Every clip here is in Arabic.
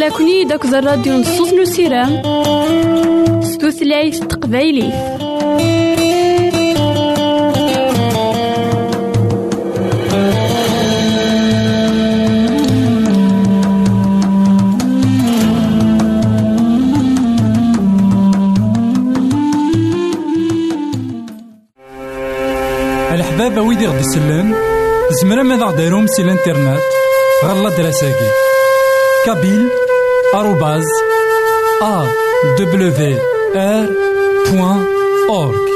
أقلكني داك الراديو نصوص نسيرام ستوثلايف تقبايلي. الحبابة ويدي غدي يسلم زمرا ماذا غديرهم سي الانترنت؟ غالا دراساكي. كابيل. آروباز أ دبليو آر بوان أورك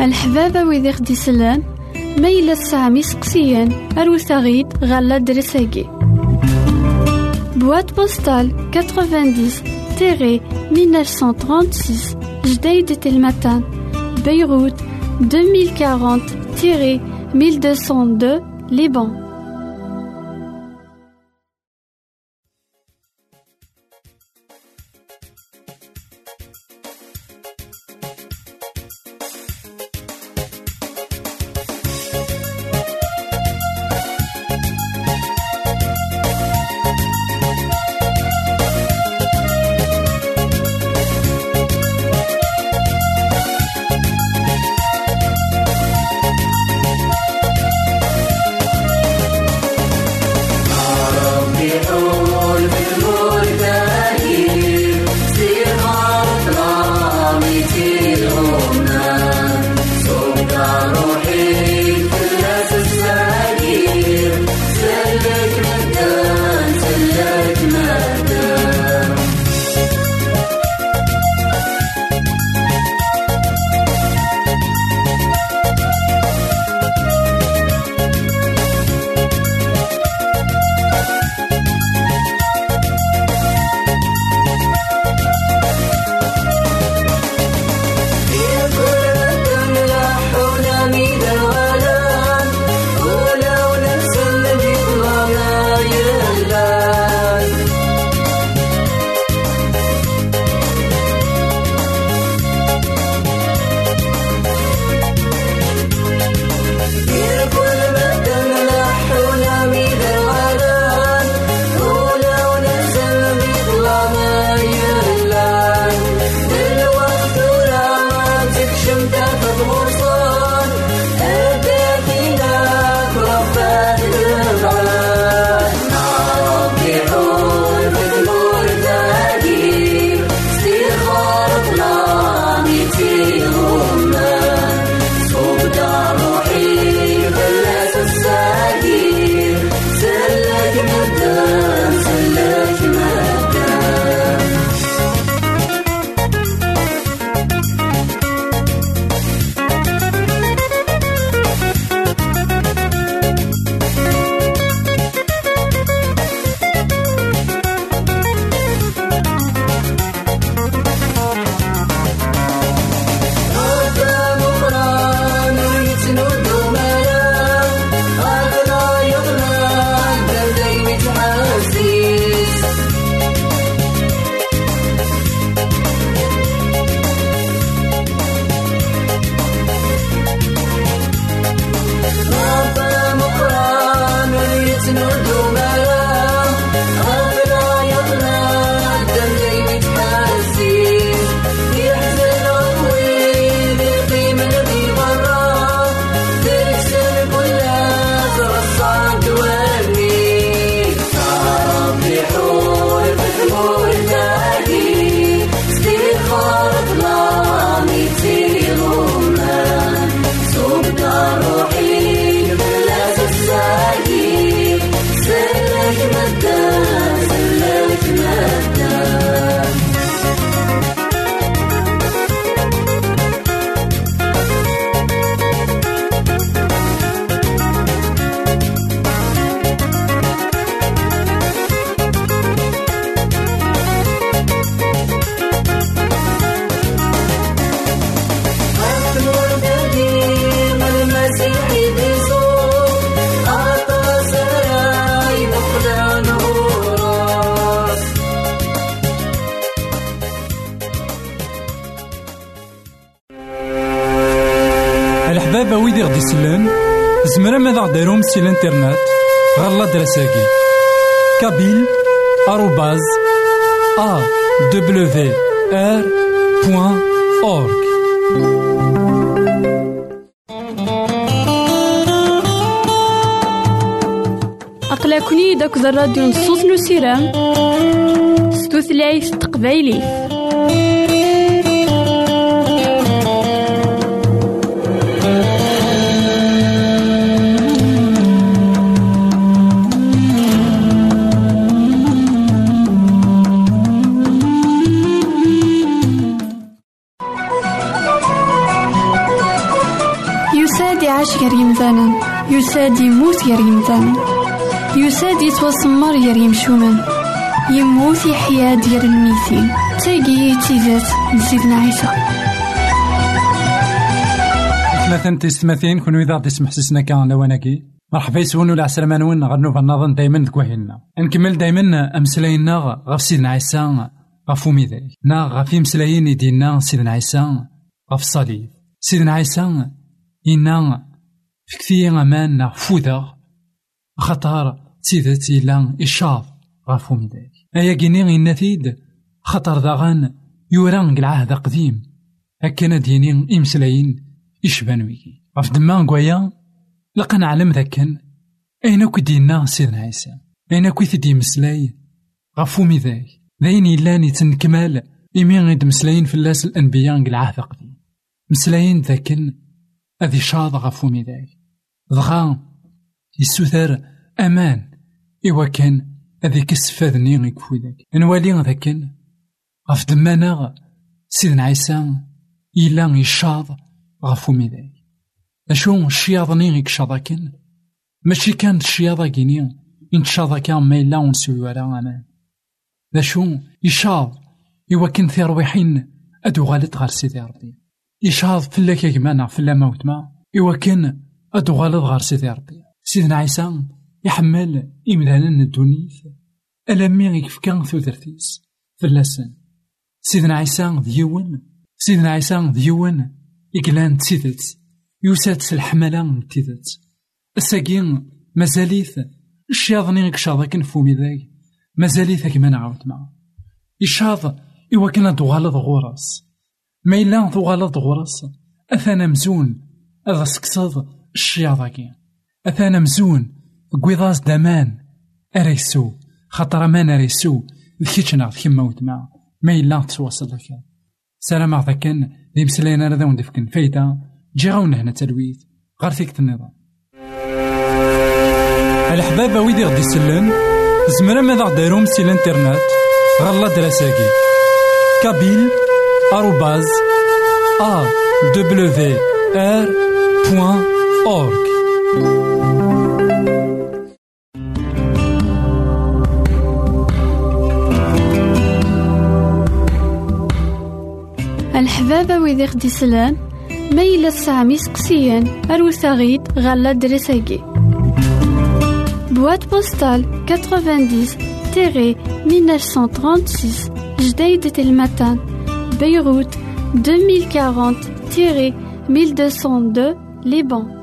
الحبابة ويدي غدي يسلم ما إلا سامي سقسيان أروساغيد غالا دراساكي Boîte postale 90-1936 Jdeï de Telmatan Beyrouth 2040-1202 Liban سي الانترنت غالا دراساكي كابيل آروباز أ دبليو آر بوان أورك أقلكني داك الراديو نصوص نسيرام ستوثلايف تقبايلي يعيش غير يمثالا يساد يموت غير يمثالا يساد يتوسمر غير يمشومان يموت يحيا ديال الميتين تاقي تيزات لسيدنا عيسى. مثلا تستمثين كون إذا تسمح سسنا كان لواناكي مرحبا يسون ولا عسلامة نون غير نوفا نظن دايما ذكوهينا نكمل دايما أمسلاينا غف سيدنا عيسى غف ذاك نا غف مسلايين يدينا سيدنا عيسى غف الصليب سيدنا عيسى إنا فكتي أمان ناغ خطر تيدت إلا إشاف غافو ميداك أيا كيني إناثيد خطر داغان يوران العهد قديم. هكا ديني إمسلاين إشبان ويكي. غف دما كوايا لقا نعلم ذاكن أين كدينا سيدنا عيسى؟ أين كويث مسلاي؟ غفو ميداك ذاين إلا تنكمال إمي غيد مسلاين فلاس الأنبياء العهد قديم. مسلاين ذاكن أذي شاض غفو ميداك دغا يسوثر أمان إوا كان هذيك السفاذني يكفو ذاك نوالي ذاكن غف دمانا سيدنا عيسى إلا يشاض غفو ميداك أشو الشياضني يكشاضاكن ماشي كانت الشياضة كيني إنتشاضا كان ما إلا ونسوي ولا أمان أشو يشاض إوا كان ثيرويحين أدو غالت غار سيدي ربي يشاض فلاك يا جمانا فلا موت ما إوا كان أدوغالد غار سيدي ربي. سيدنا عيسى يحمل إمدانا الدونيث ألمي غيكفكا ثوثرتيس فلاسن سيدنا عيسى ديون سيدنا عيسى ديون إقلان تسيدت. يوسات الحملة تيدت. الساقين مازاليث الشياضني كشاض كن فومي ذاك مازاليث كما نعاود معا يشاض إوا كان دوغالد غورس. ما إلا دوغالد غورس. أثانا مزون. أذا الشياضاكي أثانا مزون قويضاز دامان أريسو خاطر أمان أريسو ذكيتش ناغ كيما ودما ما إلا تواصل لك سلام عضاكن دي مسلينا رضا وندفكن فايدة جي هنا تلويث غير فيك النظام الحبابة ويدي غدي يسلن زمرا ماذا غديرهم سي الانترنت غالا دراساكي. كابيل آروباز أ دبليو آر بوان org. الحبابة ويدي خدي سلان سامي سقسيان أروثاغيد غالا دريساكي بواد بوستال 90 تيري 1936 جديدة المتان بيروت 2040 تيري 1202 Liban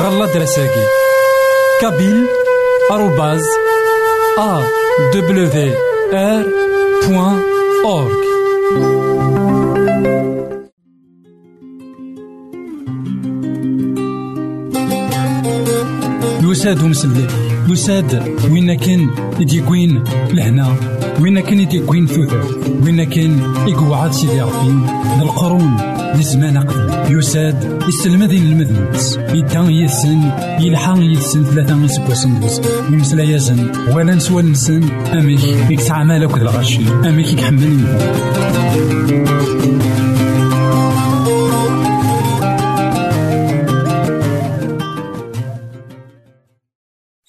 غالا دراساكي كابيل آروباز أ W R بوان أورك يساد مسلي يساد وين كان يديكوين لهنا وين كان يديكوين ثوثر وين كان يقعد سيدي ربي للقرون لزمان قبل يساد يستلمذين المذنبس يدان يسن يلحق يسن ثلاثة يسكوسن دوز يمسلا يزن. ولا نسوى نسن. أميك يكسع مالك الغشي أميك يحمل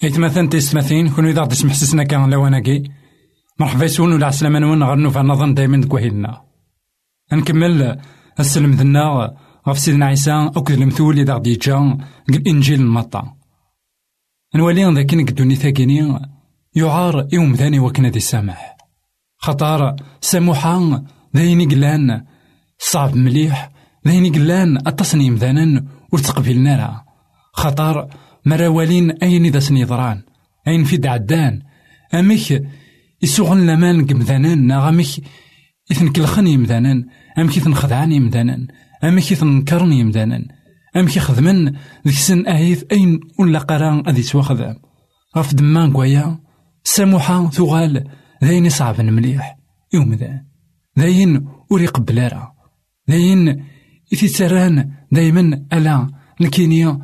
إتمثل تيستمثين كون إذا تسمح سسنا كان لواناكي مرحبا يسون ولا عسلامة نون غير نوفا نظن دايما دكوهيلنا نكمل السلم ذنا غف سيدنا عيسى أكد المثول إذا غدي جا الإنجيل المطا نولي ذاك نقدوني ثاكيني يعار يوم ثاني وكنا دي سامح. خطار سموحا ذاين قلان صعب مليح ذاين قلان أتصني مذانا وتقبلنا راه خطر مراولين أين إذا سنيضران أين في دعدان؟ أميك يسوغن لمان قمذانان نا غاميك إثن كلخن يمذانان أمك إثن خدعان يمذانان أمك إثن نكرن يمذانان أمك ذيك سن أهيث أين ولا قران أذي سوا خدام غف دمان قويا ساموحا ثغال ذاين صعب مليح يوم ذا ذاين وري قبلارا ذاين إثي تسران دايما ألا نكينيا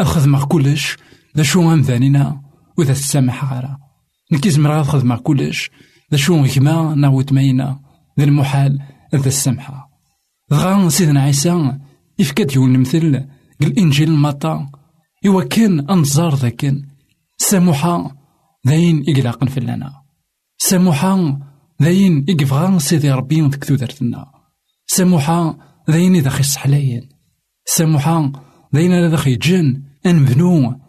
الخدمة كلش ذا شو أمثانينا وذا السامح غارا نكيز مرا خدمة كلش ذا شو غيما ناو تمينا ذا المحال ذا السمحة. دغا سيدنا عيسى يفكاد يون المثل الإنجيل المطا إوا كان أنظار ذاكن ساموحا ذاين إقلاقن فلنا ساموحا ذاين إقفغان سيدي ربي ذك درتنا. ساموحا ذاين إذا خيص حلاين ساموحا ذاين إذا خي جن أنبنو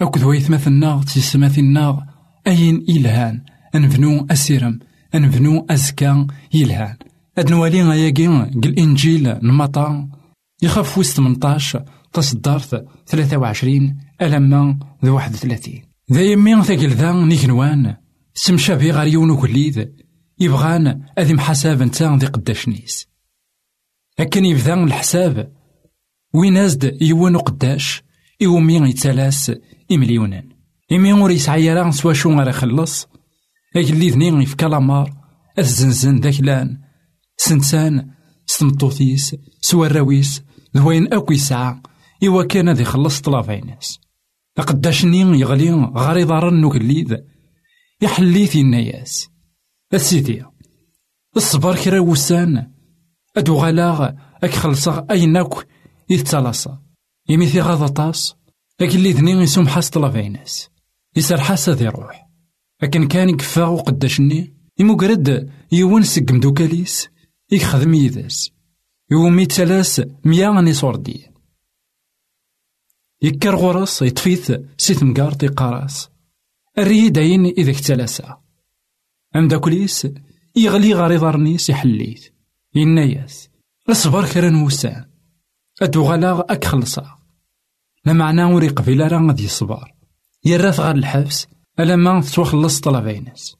أكد ويثمثنا تيسماثنا أين إلهان. أنبنو أسيرم أنبنو أزكا يلهان أد نوالي غياكي الإنجيل نمطا يخاف وسط 18 تصدرت 23 ألما ذو 31 ذا يمي ثاقل ذا نيكنوان سمشابي غار يونو كليد يبغان أذي محاساب نتا ذي قداشنيس هكا يبدا الحساب وين ازد يوانو قداش إومي يتلاس إمليونان إمي ور يسعى راه سوا شو غير يخلص أجلي ذنين يفكا لامار الزنزن داكلان سنسان ستمطوثيس سوا الراويس ذوين أكو يسعى إوا كان ذي خلص طلافينس أقداشني يغلي غاري ضارن نوكليد يحليثي الناياس السيدي الصبر كرا وسان أدو غلاغ أك خلصا أيناك يتلاصا يميثي غاضا طاس لكن اللي ذني يسوم حاس طلافينس يسر حاسة ذي روح. لكن كان يكفا وقداشني يمقرد يوان سق مدوكاليس يخدم يداس يومي تلاس ميا صوردي. يكر غرس يطفيث سيت مقارط يقاراس الري داين إذا اكتلاسا أم داكوليس يغلي غاري ضرنيس يحليث. يناياس الصبر كرا نوسان أدو غلاغ أك خلصا لا معنى وري قبيلة راه غادي يصبر. يراث غار الحبس ألا ما تتوخلص طلبينس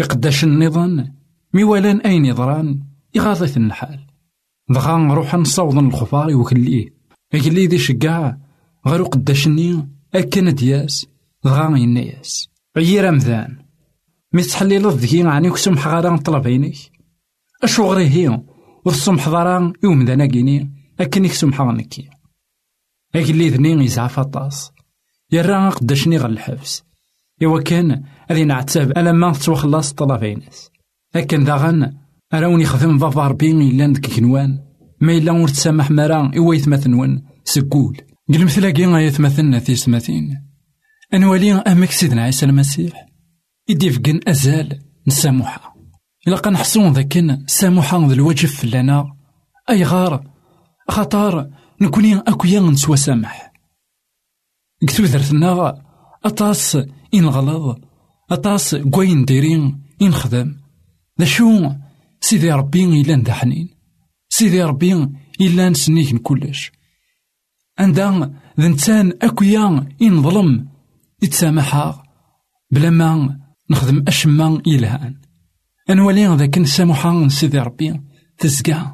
يقداش النظام ميوالان أين يضران. يغاضي النحال دغا نروح نصوض الخفار يوكليه يكلي دي شقاع غير قداشني أكن دياس دغا ينياس. عيير أمذان مي تحليل ذكي عني كسمح غاران طلبينك أشو غري هي وتصمح ضران يوم ذا كيني أكن يكسمح غنكي أكلي ذني يزعف أطاس. يرى قداشني غير الحبس إوا كان أذي نعتاب ألا ما تتوخلص طلبينس لكن داغن أراوني خدم ضفار بين إلا ديك كنوان ما إلا ور تسامح مرا إوا يتمثنون سكول قل مثلاكي يتمثلنا في سماثين أنوالي أمك سيدنا عيسى المسيح يدي فقن أزال نسامحها إلا قنحصون ذاكن سامحا ذا الواجب فلنا أي غار خطار نكوني أكويا نسوا سامح قتو ذرتنا أطاس إن غلط أطاس قوين ديرين إن خدم ذا شو سيدي ربي إلا ندا حنين سيدي ربي إلا نسنيك كلش. عندها ذا نتان أكويا إن ظلم يتسامحها بلا ما نخدم أشما يلهان أنوالي ذاك ساموحا سيدي ربي تزكى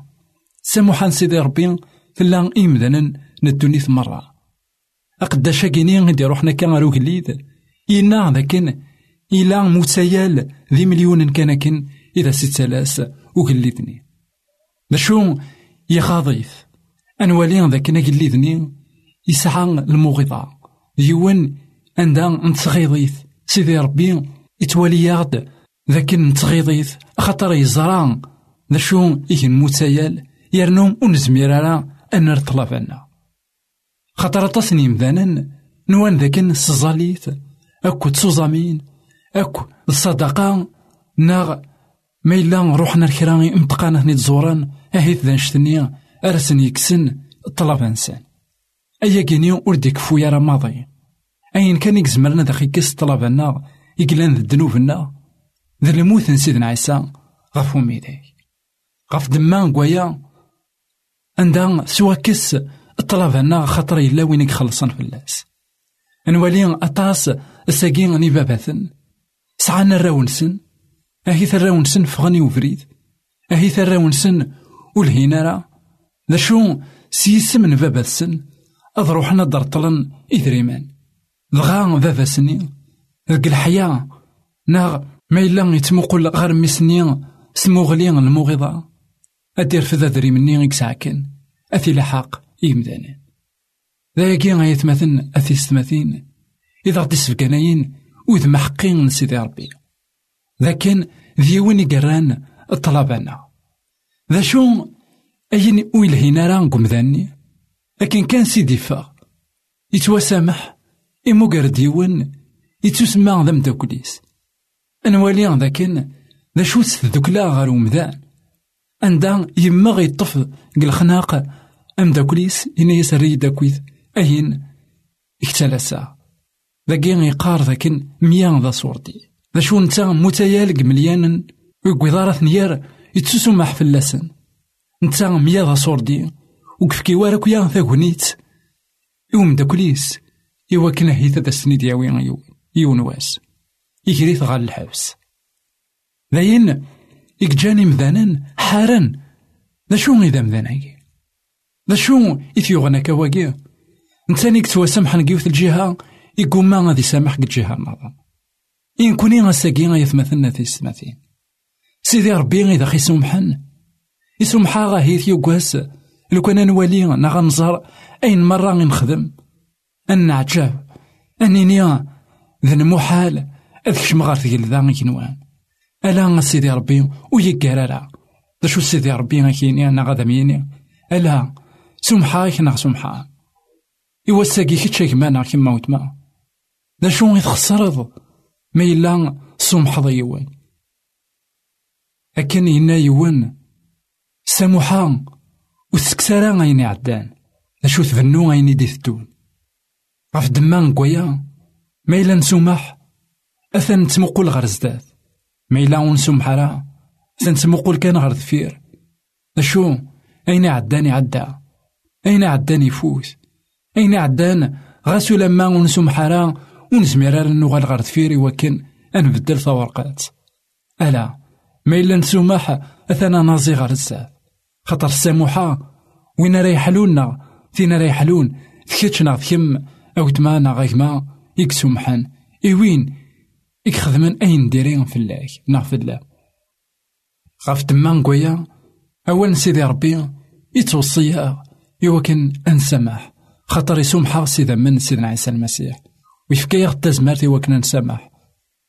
ساموحا سيدي ربي فلا إمدانا ندونيث مرة أقداشا كيني غدي روحنا كان غير وكليد إنا ذاك إلا موتسيال ذي مليون كان كن إذا ست وكليدني ذا شو أنوالي ذاك نقليدني يسعى المغيضة يون عندها نتغيضيث سيدي ربي يتوالي ذاك نتغيضيث خاطر يزرع. ذا شو إيه المتسيال يرنوم ونزمير راه أن نرطلب عنا خاطر تصني مذانا نوان ذاك السزاليث أكو تسوزامين أكو الصدقة ناغ ما إلا روحنا الكرامي امتقانا هني تزوران أهيث ذا نشتني أرسن يكسن طلب إنسان أيا كيني ولدك فويا راه ماضي أين كان يكزمرنا ذا خيكس طلبنا يقلان ذا الذنوبنا ذا الموت سيدنا عيسى غفو ميداي غف دمان قويا عندها سوا كس طلبنا خاطر إلا وين يخلصن في اللاس نولي أطاس الساقين غني باباثن سعانا الراونسن أهي ثراونسن فغني وفريد. أهي ثراونسن ولهينا راه ذا شو سيسم باباثن أض روحنا درطلن إذريمان. دغا بابا سني. ذك الحياة. ناغ ما إلا يتمقل غير ميسني سموغلي الموغضة أدير في ذا مني يكسعكن أثي لحاق إيمدانا ذاكي غيتمثل أثي ستماثين إذا غدي سفكاناين وذ محقين سيدي ربي لكن ذي وين يقران الطلبانا ذا شو أين ويلهينا راه قمذاني لكن كان سيدي فا يتوسامح إمو ديون يتسمى ذا مداكليس أنوالي ذاكن ذا شو تذكلا غير ومذان عندها يما غيطف قل خناق أمداكليس إنا يسري داكويث أين اكتلاسا ذاكي غيقار ذاكن ميان ذا صورتي. ذا شو نتا متيالق مليانا ويقوي ثنيار يتسمح في اللسن نتا ميا ذا صوردي وكفكي وارك يا ثاكونيت يوم داكليس إوا كنا هي تدا سنيد ياوي يون واس يجريت غال الحبس ذاين إكجاني مذانا حارا ذا شو إذا مذاناكي ذا شو إثيوغنا كواكي نتاني كتواسمح نقيوث الجهة يقوم ما غادي سامح الجهة النظام إن كوني غاساكي غيثمثلنا في السماثين سيدي ربي إذا خي سمحن يسمحا غاهيث يوكواس لو كان نولي نا غنزار أين مرة غنخدم أن عجاب أنيني ذا المحال أذكش مغار ذا كنوان. ألا سيدي ربي ويقرارا ذا شو سيدي ربي غاكيني أنا غادا ميني ألا سمحا كنا سمحا إوا ساقي كتشا كمانا كما وتما ذا شو يتخسرض ما إلا سمح ضيوان أكن ينا يوان ساموحا وتسكسارا غيني عدان. ذا شو تفنو غيني دي ثدون غف دمان كويا ما إلا نسومح أثن تمقل غير زداد. ما إلا ونسومح راه تمقل كان غير ذفير أشو أين عداني عدا أين عداني فوت أين عدان غاسو لما ونسومح راه ونزمير نوغال غير ذفير وكن أنبدل ثورقات ألا ما إلا نسومح أثنا نازي غير الزاد خاطر الساموحة وين راه يحلونا فين راه يحلون؟ ثكتشنا ثكم أو تمانا غيكما يكسو محن إوين يخدمن أين ديرين في الله نغف الله. غاف تمان قويا أول سيدي ربي يتوصيها يوكن أنسمح خاطر يسومحا سيدا من سيدنا عيسى المسيح. ويفكي التزمارت يوكن نسمح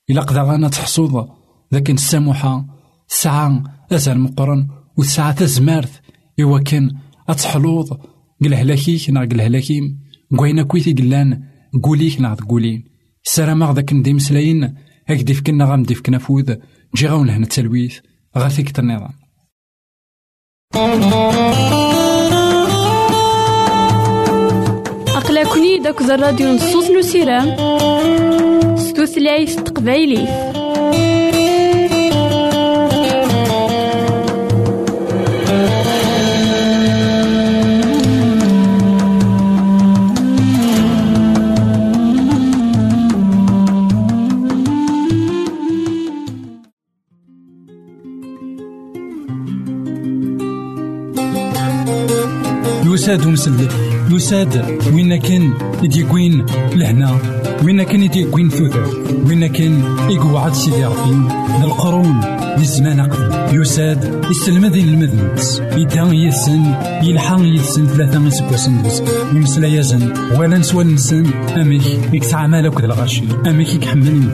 إلا قدا غانا تحصوض ذاك الساموحة ساعة أزال مقرن وساعة تزمارت يوكن أتحلوض قل هلاكيك نا قل هلاكيم كوينا كويتي قلان قوليك ناغ تقولين. سلام ذاك ندي مسلاين هاك فكنا غام فكنا فوذ جي غاون لهنا التلويث غا فيك النظام أقلكني داك الراديو نصوص نو سيرام ستوثلايف تقبايليت يساد مسلم. يساد وين كان يديكوين لهنا؟ وين كان يديكوين ثوثر وين كان يقعد سيدي ربي؟ القرون للزمان أقدم يساد يستلمذ المذنبس يدان يسن يلحق يسن ثلاثة يسكوسن يمسلا يزن. ولا نسوى نسن. أميك يكسع مالك ذا الغاشي. أميك يكحمل